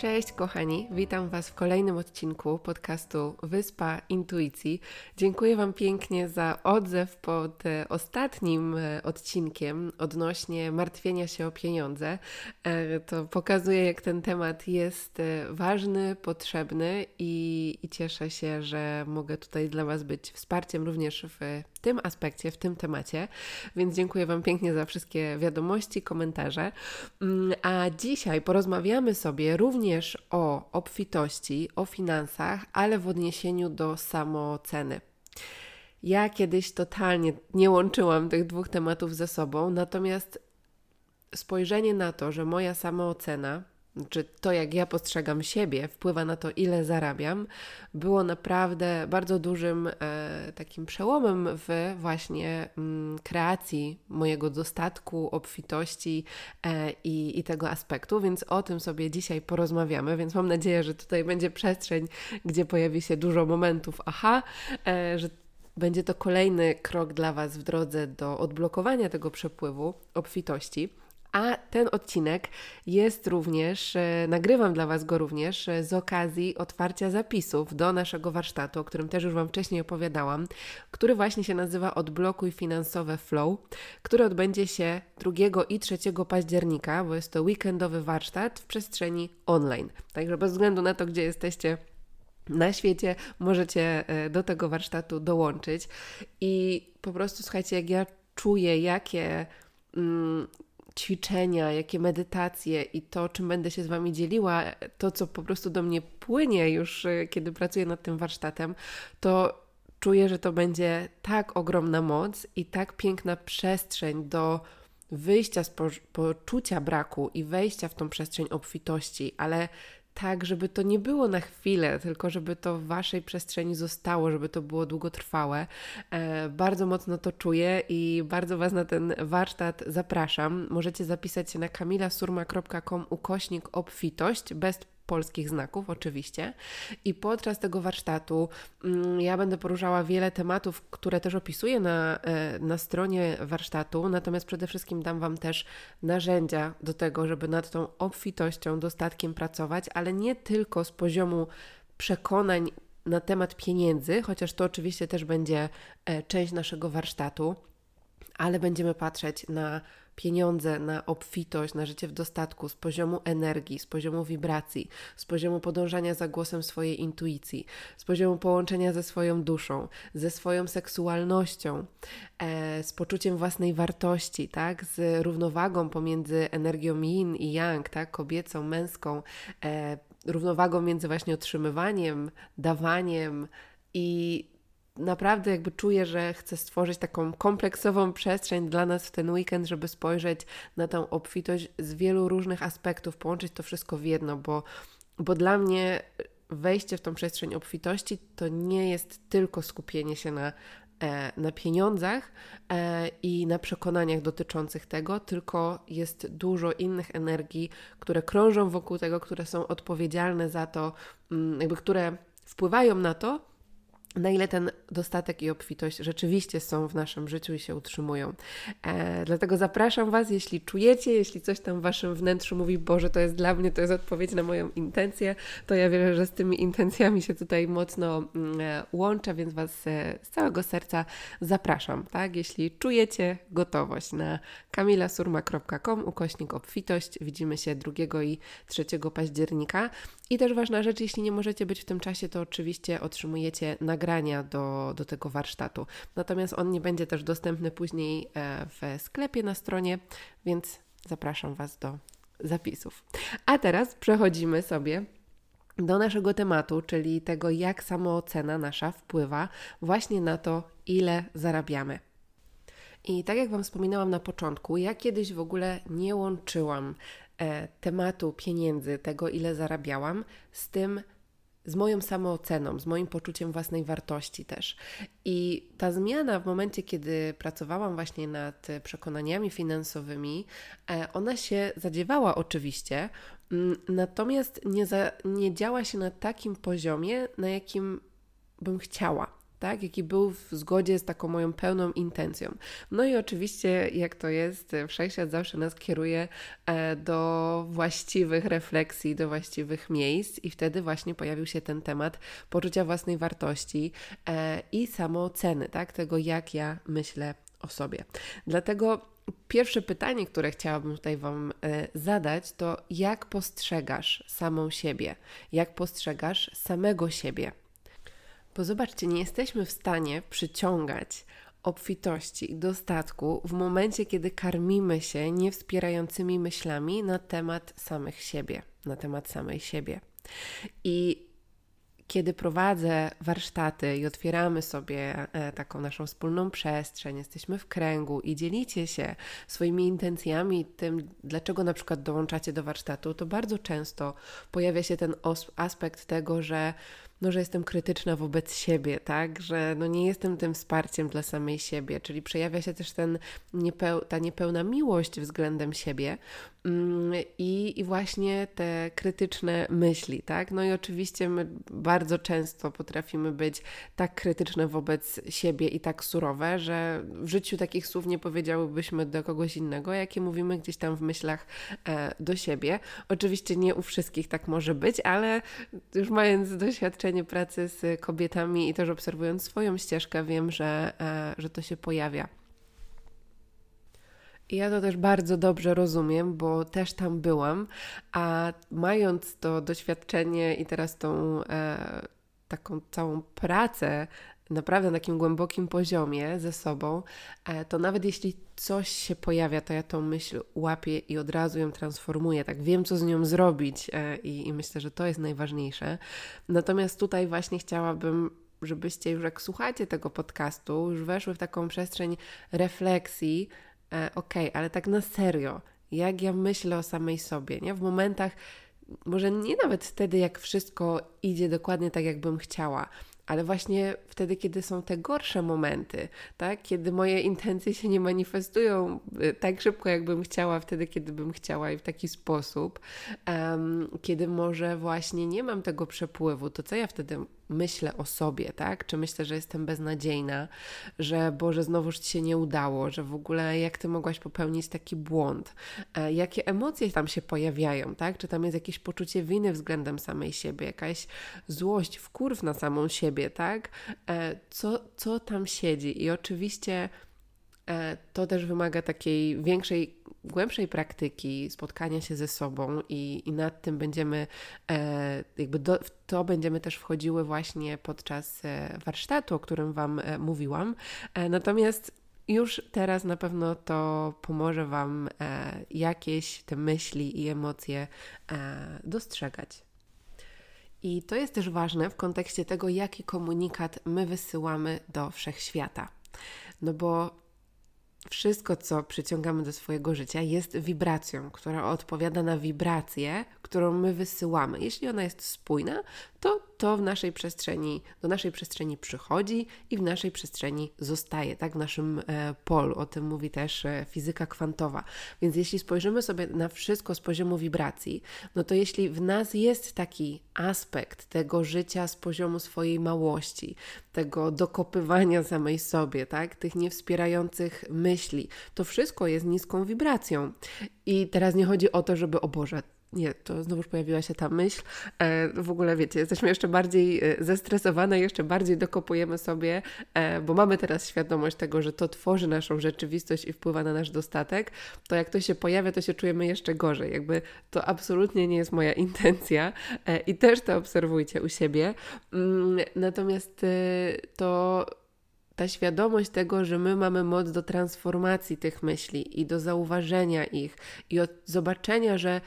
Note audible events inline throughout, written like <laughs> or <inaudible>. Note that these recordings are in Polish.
Cześć kochani, witam Was w kolejnym odcinku podcastu Wyspa Intuicji. Dziękuję Wam pięknie za odzew pod e, ostatnim e, odcinkiem odnośnie martwienia się o pieniądze. E, to pokazuje, jak ten temat jest ważny, potrzebny i, i cieszę się, że mogę tutaj dla Was być wsparciem również w tym aspekcie, w tym temacie. Więc dziękuję Wam pięknie za wszystkie wiadomości, komentarze. Mm, a dzisiaj porozmawiamy sobie również o obfitości, o finansach, ale w odniesieniu do samooceny. Ja kiedyś totalnie nie łączyłam tych dwóch tematów ze sobą, natomiast spojrzenie na to, że moja samoocena czy to, jak ja postrzegam siebie, wpływa na to, ile zarabiam, było naprawdę bardzo dużym e, takim przełomem w właśnie mm, kreacji mojego dostatku, obfitości e, i, i tego aspektu, więc o tym sobie dzisiaj porozmawiamy. Więc mam nadzieję, że tutaj będzie przestrzeń, gdzie pojawi się dużo momentów aha, e, że będzie to kolejny krok dla Was w drodze do odblokowania tego przepływu obfitości. A ten odcinek jest również, e, nagrywam dla Was go również e, z okazji otwarcia zapisów do naszego warsztatu, o którym też już Wam wcześniej opowiadałam, który właśnie się nazywa Odblokuj Finansowe Flow, który odbędzie się 2 i 3 października, bo jest to weekendowy warsztat w przestrzeni online. Także bez względu na to, gdzie jesteście na świecie, możecie e, do tego warsztatu dołączyć. I po prostu słuchajcie, jak ja czuję, jakie. Mm, ćwiczenia, jakie medytacje i to, czym będę się z Wami dzieliła, to, co po prostu do mnie płynie już, e, kiedy pracuję nad tym warsztatem, to czuję, że to będzie tak ogromna moc i tak piękna przestrzeń do wyjścia z poczucia braku i wejścia w tą przestrzeń obfitości, ale tak, żeby to nie było na chwilę, tylko żeby to w Waszej przestrzeni zostało, żeby to było długotrwałe. E, bardzo mocno to czuję i bardzo Was na ten warsztat zapraszam. Możecie zapisać się na kamilasurma.com ukośnik obfitość bez polskich znaków, oczywiście. I podczas tego warsztatu mm, ja będę poruszała wiele tematów, które też opisuję na, e, na stronie warsztatu, natomiast przede wszystkim dam Wam też narzędzia do tego, żeby nad tą obfitością, dostatkiem pracować, ale nie tylko z poziomu przekonań na temat pieniędzy, chociaż to oczywiście też będzie e, część naszego warsztatu, ale będziemy patrzeć na pieniądze, na obfitość, na życie w dostatku z poziomu energii, z poziomu wibracji, z poziomu podążania za głosem swojej intuicji, z poziomu połączenia ze swoją duszą, ze swoją seksualnością, e, z poczuciem własnej wartości, tak, z równowagą pomiędzy energią yin i yang, tak, kobiecą, męską, e, równowagą między właśnie otrzymywaniem, dawaniem i naprawdę jakby czuję, że chcę stworzyć taką kompleksową przestrzeń dla nas w ten weekend, żeby spojrzeć na tą obfitość z wielu różnych aspektów, połączyć to wszystko w jedno, bo, bo dla mnie wejście w tą przestrzeń obfitości to nie jest tylko skupienie się na, e, na pieniądzach e, i na przekonaniach dotyczących tego, tylko jest dużo innych energii, które krążą wokół tego, które są odpowiedzialne za to, mm, jakby które wpływają na to, na ile ten dostatek i obfitość rzeczywiście są w naszym życiu i się utrzymują. E, dlatego zapraszam Was, jeśli czujecie, jeśli coś tam w Waszym wnętrzu mówi, Boże, to jest dla mnie, to jest odpowiedź na moją intencję, to ja wierzę, że z tymi intencjami się tutaj mocno mm, e, łączę, więc Was e, z całego serca zapraszam, tak? Jeśli czujecie gotowość na kamilasurma.com ukośnik obfitość, widzimy się 2 i 3 października. I też ważna rzecz, jeśli nie możecie być w tym czasie, to oczywiście otrzymujecie nagrania do, do tego warsztatu. Natomiast on nie będzie też dostępny później e, w sklepie na stronie, więc zapraszam Was do zapisów. A teraz przechodzimy sobie do naszego tematu, czyli tego, jak samoocena nasza wpływa właśnie na to, ile zarabiamy. I tak jak Wam wspominałam na początku, ja kiedyś w ogóle nie łączyłam tematu pieniędzy, tego ile zarabiałam, z tym, z moją samooceną, z moim poczuciem własnej wartości też. I ta zmiana w momencie, kiedy pracowałam właśnie nad przekonaniami finansowymi, e, ona się zadziewała oczywiście, mm, natomiast nie, za, nie działa się na takim poziomie, na jakim bym chciała tak? Jaki był w zgodzie z taką moją pełną intencją. No i oczywiście, jak to jest, wszechświat zawsze nas kieruje e, do właściwych refleksji, do właściwych miejsc, i wtedy właśnie pojawił się ten temat poczucia własnej wartości e, i samooceny, tak? Tego, jak ja myślę o sobie. Dlatego Pierwsze pytanie, które chciałabym tutaj Wam e, zadać, to jak postrzegasz samą siebie? Jak postrzegasz samego siebie? Bo zobaczcie, nie jesteśmy w stanie przyciągać obfitości i dostatku w momencie, kiedy karmimy się niewspierającymi myślami na temat samych siebie, na temat samej siebie. I kiedy prowadzę warsztaty i otwieramy sobie e, taką naszą wspólną przestrzeń, jesteśmy w kręgu i dzielicie się swoimi intencjami, tym, dlaczego na przykład dołączacie do warsztatu, to bardzo często pojawia się ten aspekt tego, że no, że jestem krytyczna wobec siebie, tak, że no, nie jestem tym wsparciem dla samej siebie, czyli przejawia się też ten niepeł ta niepełna miłość względem siebie mm, i, i właśnie te krytyczne myśli, tak, no i oczywiście my bardzo często potrafimy być tak krytyczne wobec siebie i tak surowe, że w życiu takich słów nie powiedziałybyśmy do kogoś innego, jakie mówimy gdzieś tam w myślach e, do siebie. Oczywiście nie u wszystkich tak może być, ale już mając doświadczenie pracy z kobietami i też obserwując swoją ścieżkę, wiem, że, e, że to się pojawia. I ja to też bardzo dobrze rozumiem, bo też tam byłam, a mając to doświadczenie i teraz tą e, taką całą pracę naprawdę na takim głębokim poziomie ze sobą, e, to nawet jeśli coś się pojawia, to ja tą myśl łapię i od razu ją transformuję. Tak wiem, co z nią zrobić e, i, i myślę, że to jest najważniejsze. Natomiast tutaj właśnie chciałabym żebyście już jak słuchacie tego podcastu, już weszły w taką przestrzeń refleksji, e, okay, ale tak na serio, jak ja myślę o samej sobie, nie? W momentach, może nie nawet wtedy, jak wszystko idzie dokładnie tak, jakbym chciała, ale właśnie wtedy, kiedy są te gorsze momenty, tak? kiedy moje intencje się nie manifestują y, tak szybko, jakbym chciała, wtedy, kiedy bym chciała i w taki sposób, um, kiedy może właśnie nie mam tego przepływu, to co ja wtedy myślę o sobie, tak? Czy myślę, że jestem beznadziejna, że Boże, znowuż Ci się nie udało, że w ogóle jak Ty mogłaś popełnić taki błąd? E, jakie emocje tam się pojawiają, tak? Czy tam jest jakieś poczucie winy względem samej siebie, jakaś złość, wkurw na samą siebie, tak? E, co, co tam siedzi? I oczywiście e, to też wymaga takiej większej głębszej praktyki, spotkania się ze sobą i, i nad tym będziemy, e, jakby do, w to będziemy też wchodziły właśnie podczas warsztatu, o którym Wam mówiłam. Natomiast już teraz na pewno to pomoże Wam jakieś te myśli i emocje dostrzegać. I to jest też ważne w kontekście tego, jaki komunikat my wysyłamy do wszechświata. No bo wszystko, co przyciągamy do swojego życia, jest wibracją, która odpowiada na wibrację, którą my wysyłamy. Jeśli ona jest spójna, to to w naszej przestrzeni, do naszej przestrzeni przychodzi i w naszej przestrzeni zostaje, tak, w naszym e, polu. O tym mówi też e, fizyka kwantowa. Więc jeśli spojrzymy sobie na wszystko z poziomu wibracji, no to jeśli w nas jest taki aspekt tego życia z poziomu swojej małości, tego dokopywania samej sobie, tak, tych niewspierających myśli, to wszystko jest niską wibracją. I teraz nie chodzi o to, żeby, o Boże, nie, to znowuż pojawiła się ta myśl. E, w ogóle wiecie, jesteśmy jeszcze bardziej e, zestresowane, jeszcze bardziej dokopujemy sobie, e, bo mamy teraz świadomość tego, że to tworzy naszą rzeczywistość i wpływa na nasz dostatek. To jak to się pojawia, to się czujemy jeszcze gorzej. Jakby to absolutnie nie jest moja <laughs> intencja i też to obserwujcie u siebie. Mm, natomiast to ta świadomość tego, że my mamy moc do transformacji tych myśli i do zauważenia ich i od zobaczenia, że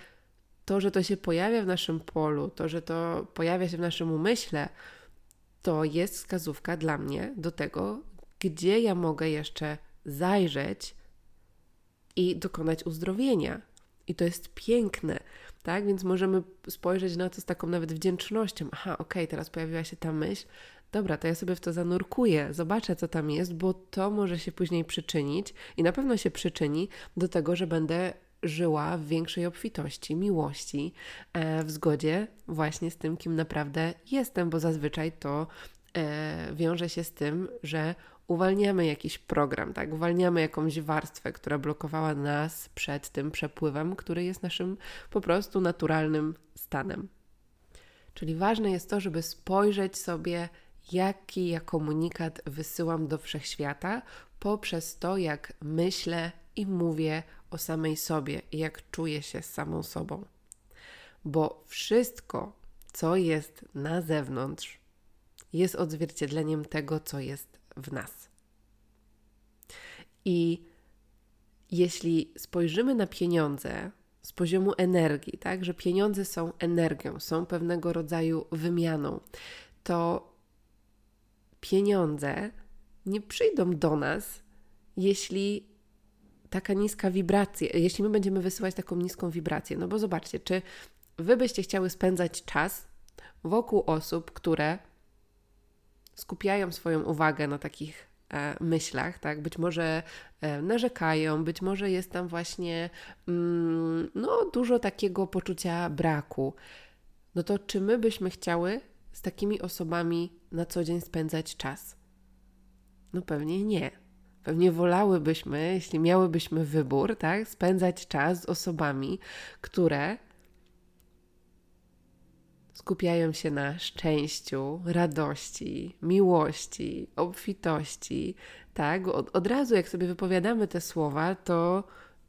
to, że to się pojawia w naszym polu, to, że to pojawia się w naszym umyśle, to jest wskazówka dla mnie do tego, gdzie ja mogę jeszcze zajrzeć i dokonać uzdrowienia. I to jest piękne, tak? Więc możemy spojrzeć na to z taką nawet wdzięcznością. Aha, okej, okay, teraz pojawiła się ta myśl. Dobra, to ja sobie w to zanurkuję, zobaczę, co tam jest, bo to może się później przyczynić i na pewno się przyczyni do tego, że będę żyła w większej obfitości, miłości, e, w zgodzie właśnie z tym, kim naprawdę jestem, bo zazwyczaj to e, wiąże się z tym, że uwalniamy jakiś program, tak? Uwalniamy jakąś warstwę, która blokowała nas przed tym przepływem, który jest naszym po prostu naturalnym stanem. Czyli ważne jest to, żeby spojrzeć sobie, jaki ja komunikat wysyłam do wszechświata poprzez to, jak myślę i mówię o samej sobie i jak czuję się z samą sobą. Bo wszystko, co jest na zewnątrz, jest odzwierciedleniem tego, co jest w nas. I jeśli spojrzymy na pieniądze z poziomu energii, tak, że pieniądze są energią, są pewnego rodzaju wymianą, to pieniądze nie przyjdą do nas, jeśli taka niska wibracja, jeśli my będziemy wysyłać taką niską wibrację. No bo zobaczcie, czy wy byście chciały spędzać czas wokół osób, które skupiają swoją uwagę na takich e, myślach, tak? Być może e, narzekają, być może jest tam właśnie mm, no, dużo takiego poczucia braku. No to czy my byśmy chciały z takimi osobami na co dzień spędzać czas? No pewnie nie. Pewnie wolałybyśmy, jeśli miałybyśmy wybór, tak, spędzać czas z osobami, które skupiają się na szczęściu, radości, miłości, obfitości, tak? Od, od razu, jak sobie wypowiadamy te słowa, to,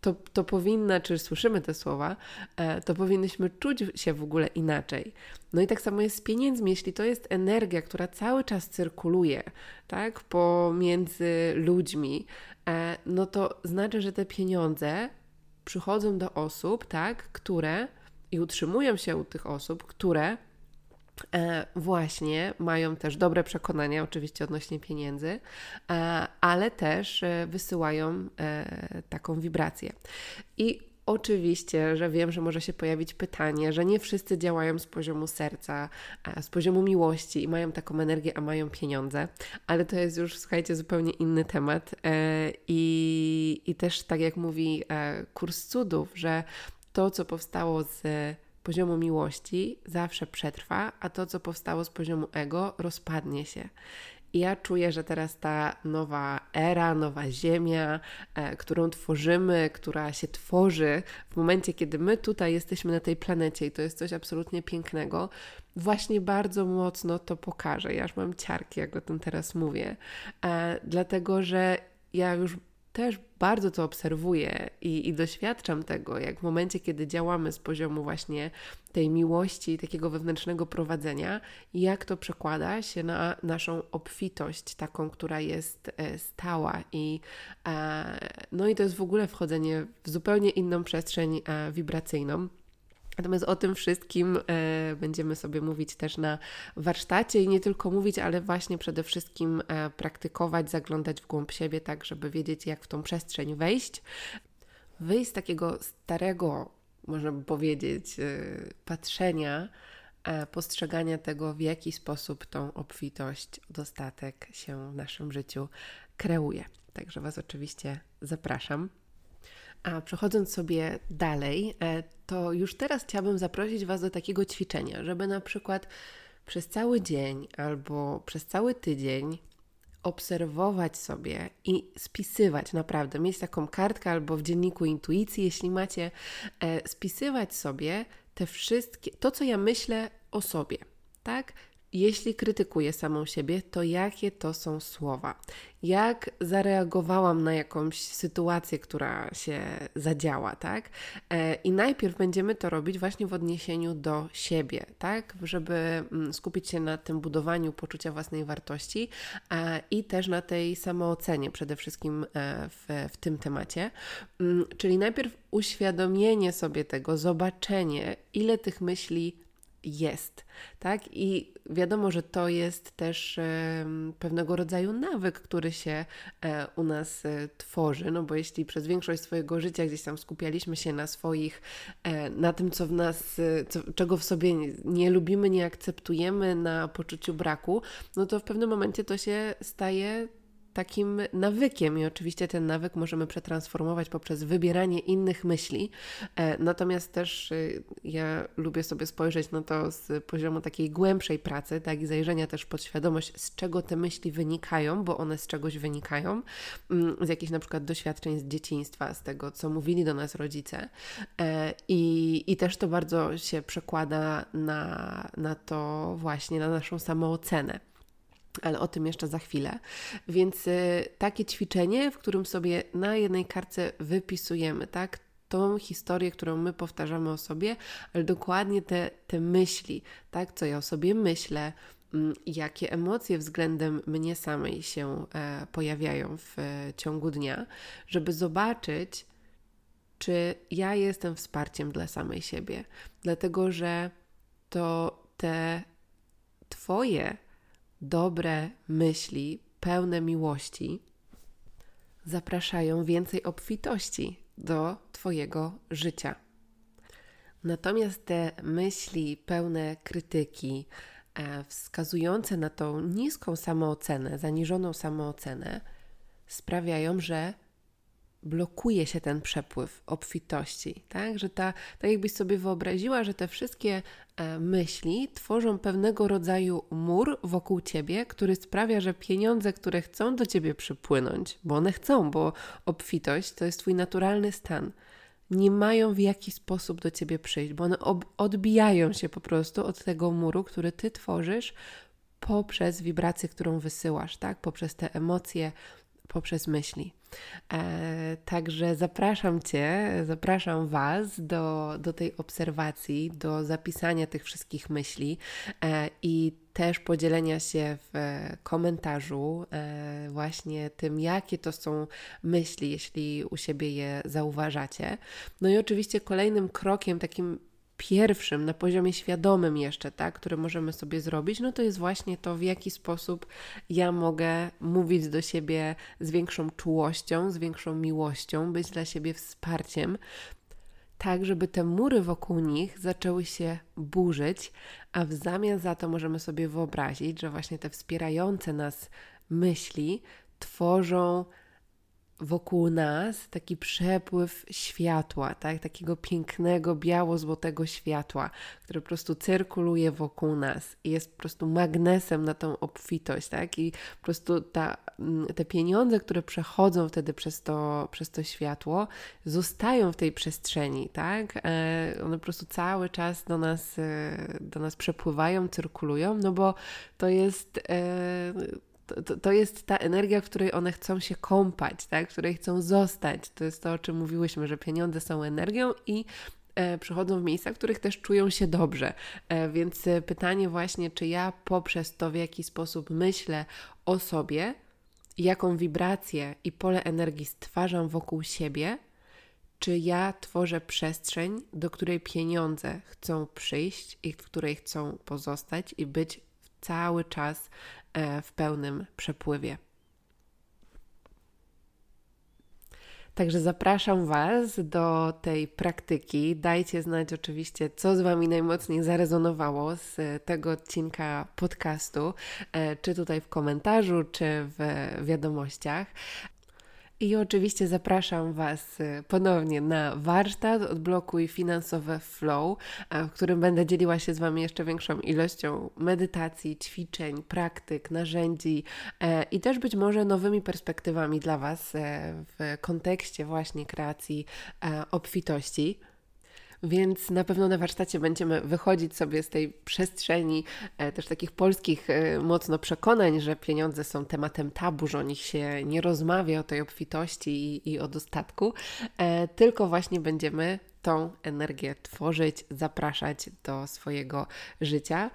to, to powinna, czy słyszymy te słowa, e, to powinnyśmy czuć się w ogóle inaczej. No i tak samo jest z pieniędzmi, jeśli to jest energia, która cały czas cyrkuluje, tak, pomiędzy ludźmi, e, no to znaczy, że te pieniądze przychodzą do osób, tak, które i utrzymują się u tych osób, które e, właśnie mają też dobre przekonania, oczywiście odnośnie pieniędzy, e, ale też e, wysyłają taką wibrację. I Oczywiście, że wiem, że może się pojawić pytanie, że nie wszyscy działają z poziomu serca, z poziomu miłości i mają taką energię, a mają pieniądze, ale to jest już, słuchajcie, zupełnie inny temat. I, i też, tak jak mówi kurs cudów, że to, co powstało z poziomu miłości, zawsze przetrwa, a to, co powstało z poziomu ego, rozpadnie się. I ja czuję, że teraz ta nowa era, nowa ziemia, e, którą tworzymy, która się tworzy w momencie, kiedy my tutaj jesteśmy na tej planecie i to jest coś absolutnie pięknego, właśnie bardzo mocno to pokaże. Ja już mam ciarki, jak o tym teraz mówię, e, dlatego że ja już też bardzo to obserwuję i, i, doświadczam tego, jak w momencie, kiedy działamy z poziomu właśnie tej miłości, takiego wewnętrznego prowadzenia, jak to przekłada się na naszą obfitość, taką, która jest e, stała i e, no i to jest w ogóle wchodzenie w zupełnie inną przestrzeń e, wibracyjną. Natomiast o tym wszystkim e, będziemy sobie mówić też na warsztacie i nie tylko mówić, ale właśnie przede wszystkim e, praktykować, zaglądać w głąb siebie, tak żeby wiedzieć, jak w tą przestrzeń wejść. Wyjść z takiego starego, można by powiedzieć, e, patrzenia, postrzegania tego, w jaki sposób tą obfitość, dostatek się w naszym życiu kreuje. Także Was oczywiście zapraszam. A przechodząc sobie dalej, e, to już teraz chciałabym zaprosić Was do takiego ćwiczenia, żeby na przykład przez cały dzień albo przez cały tydzień obserwować sobie i spisywać naprawdę, mieć taką kartkę albo w dzienniku intuicji, jeśli macie, e, spisywać sobie te wszystkie, to co ja myślę o sobie, tak? Jeśli krytykuję samą siebie, to jakie to są słowa? Jak zareagowałam na jakąś sytuację, która się zadziała, tak? E, I najpierw będziemy to robić właśnie w odniesieniu do siebie, tak? Żeby mm, skupić się na tym budowaniu poczucia własnej wartości i też na tej samoocenie przede wszystkim e, w, w tym temacie. Mm, czyli najpierw uświadomienie sobie tego, zobaczenie, ile tych myśli jest, tak? I wiadomo, że to jest też pewnego rodzaju nawyk, który się e, u nas e, tworzy, no bo jeśli przez większość swojego życia gdzieś tam skupialiśmy się na swoich, e, na tym, co w nas, co, czego w sobie nie lubimy, nie akceptujemy, na poczuciu braku, no to w pewnym momencie to się staje takim nawykiem i oczywiście ten nawyk możemy przetransformować poprzez wybieranie innych myśli. E, natomiast też y, ja lubię sobie spojrzeć na to z poziomu takiej głębszej pracy, tak i zajrzenia też pod świadomość, z czego te myśli wynikają, bo one z czegoś wynikają, mm, z jakichś na przykład doświadczeń z dzieciństwa, z tego, co mówili do nas rodzice. E, I, i też to bardzo się przekłada na, na to właśnie, na naszą samoocenę ale o tym jeszcze za chwilę. Więc y, takie ćwiczenie, w którym sobie na jednej kartce wypisujemy, tak? Tą historię, którą my powtarzamy o sobie, ale dokładnie te, te myśli, tak? Co ja o sobie myślę, mm, jakie emocje względem mnie samej się e, pojawiają w e, ciągu dnia, żeby zobaczyć, czy ja jestem wsparciem dla samej siebie. Dlatego, że to te Twoje dobre myśli, pełne miłości, zapraszają więcej obfitości do Twojego życia. Natomiast te myśli pełne krytyki, e, wskazujące na tą niską samoocenę, zaniżoną samoocenę, sprawiają, że blokuje się ten przepływ obfitości, tak? Że ta, tak jakbyś sobie wyobraziła, że te wszystkie e, myśli tworzą pewnego rodzaju mur wokół ciebie, który sprawia, że pieniądze, które chcą do ciebie przypłynąć, bo one chcą, bo obfitość to jest twój naturalny stan, nie mają w jaki sposób do ciebie przyjść, bo one odbijają się po prostu od tego muru, który ty tworzysz poprzez wibrację, którą wysyłasz, tak? Poprzez te emocje, poprzez myśli. E, także zapraszam Cię, zapraszam Was do, do tej obserwacji, do zapisania tych wszystkich myśli e, i też podzielenia się w komentarzu e, właśnie tym, jakie to są myśli, jeśli u siebie je zauważacie. No i oczywiście kolejnym krokiem takim pierwszym, na poziomie świadomym jeszcze, tak, który możemy sobie zrobić, no to jest właśnie to, w jaki sposób ja mogę mówić do siebie z większą czułością, z większą miłością, być dla siebie wsparciem, tak, żeby te mury wokół nich zaczęły się burzyć, a w zamian za to możemy sobie wyobrazić, że właśnie te wspierające nas myśli tworzą wokół nas taki przepływ światła, tak? takiego pięknego, biało-złotego światła, które po prostu cyrkuluje wokół nas i jest po prostu magnesem na tą obfitość, tak? I po prostu ta, mm, te pieniądze, które przechodzą wtedy przez to, przez to światło, zostają w tej przestrzeni, tak? E, one po prostu cały czas do nas, e, do nas przepływają, cyrkulują, no bo to jest e, to, to, to, jest ta energia, w której one chcą się kąpać, tak? w której chcą zostać. To jest to, o czym mówiłyśmy, że pieniądze są energią i e, przychodzą w miejsca, w których też czują się dobrze. E, więc e, pytanie właśnie, czy ja poprzez to, w jaki sposób myślę o sobie, jaką wibrację i pole energii stwarzam wokół siebie, czy ja tworzę przestrzeń, do której pieniądze chcą przyjść i w której chcą pozostać i być cały czas w pełnym przepływie. Także zapraszam Was do tej praktyki. Dajcie znać oczywiście, co z Wami najmocniej zarezonowało z tego odcinka podcastu, e, czy tutaj w komentarzu, czy w wiadomościach. I oczywiście zapraszam Was y, ponownie na warsztat Odblokuj finansowe flow, w którym będę dzieliła się z Wami jeszcze większą ilością medytacji, ćwiczeń, praktyk, narzędzi e, i też być może nowymi perspektywami dla Was e, w kontekście właśnie kreacji e, obfitości. Więc na pewno na warsztacie będziemy wychodzić sobie z tej przestrzeni e, też takich polskich e, mocno przekonań, że pieniądze są tematem tabu, że o nich się nie rozmawia, o tej obfitości i, i o dostatku, e, tylko właśnie będziemy tą energię tworzyć, zapraszać do swojego życia,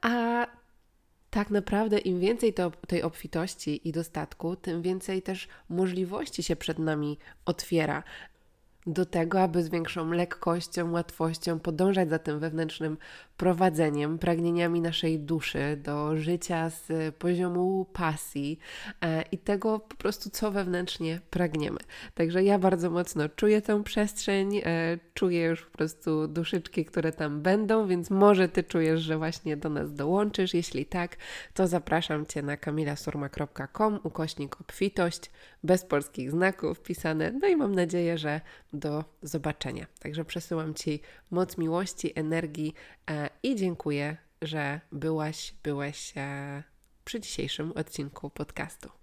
a tak naprawdę im więcej to, tej obfitości i dostatku, tym więcej też możliwości się przed nami otwiera do tego, aby z większą lekkością, łatwością podążać za tym wewnętrznym prowadzeniem, pragnieniami naszej duszy, do życia z poziomu pasji e, i tego po prostu, co wewnętrznie pragniemy. Także ja bardzo mocno czuję tę przestrzeń, e, czuję już po prostu duszyczki, które tam będą, więc może Ty czujesz, że właśnie do nas dołączysz. Jeśli tak, to zapraszam Cię na kamilasurma.com ukośnik obfitość, bez polskich znaków pisane. No i mam nadzieję, że do zobaczenia. Także przesyłam Ci moc miłości, energii e, i dziękuję, że byłaś, byłeś e, przy dzisiejszym odcinku podcastu.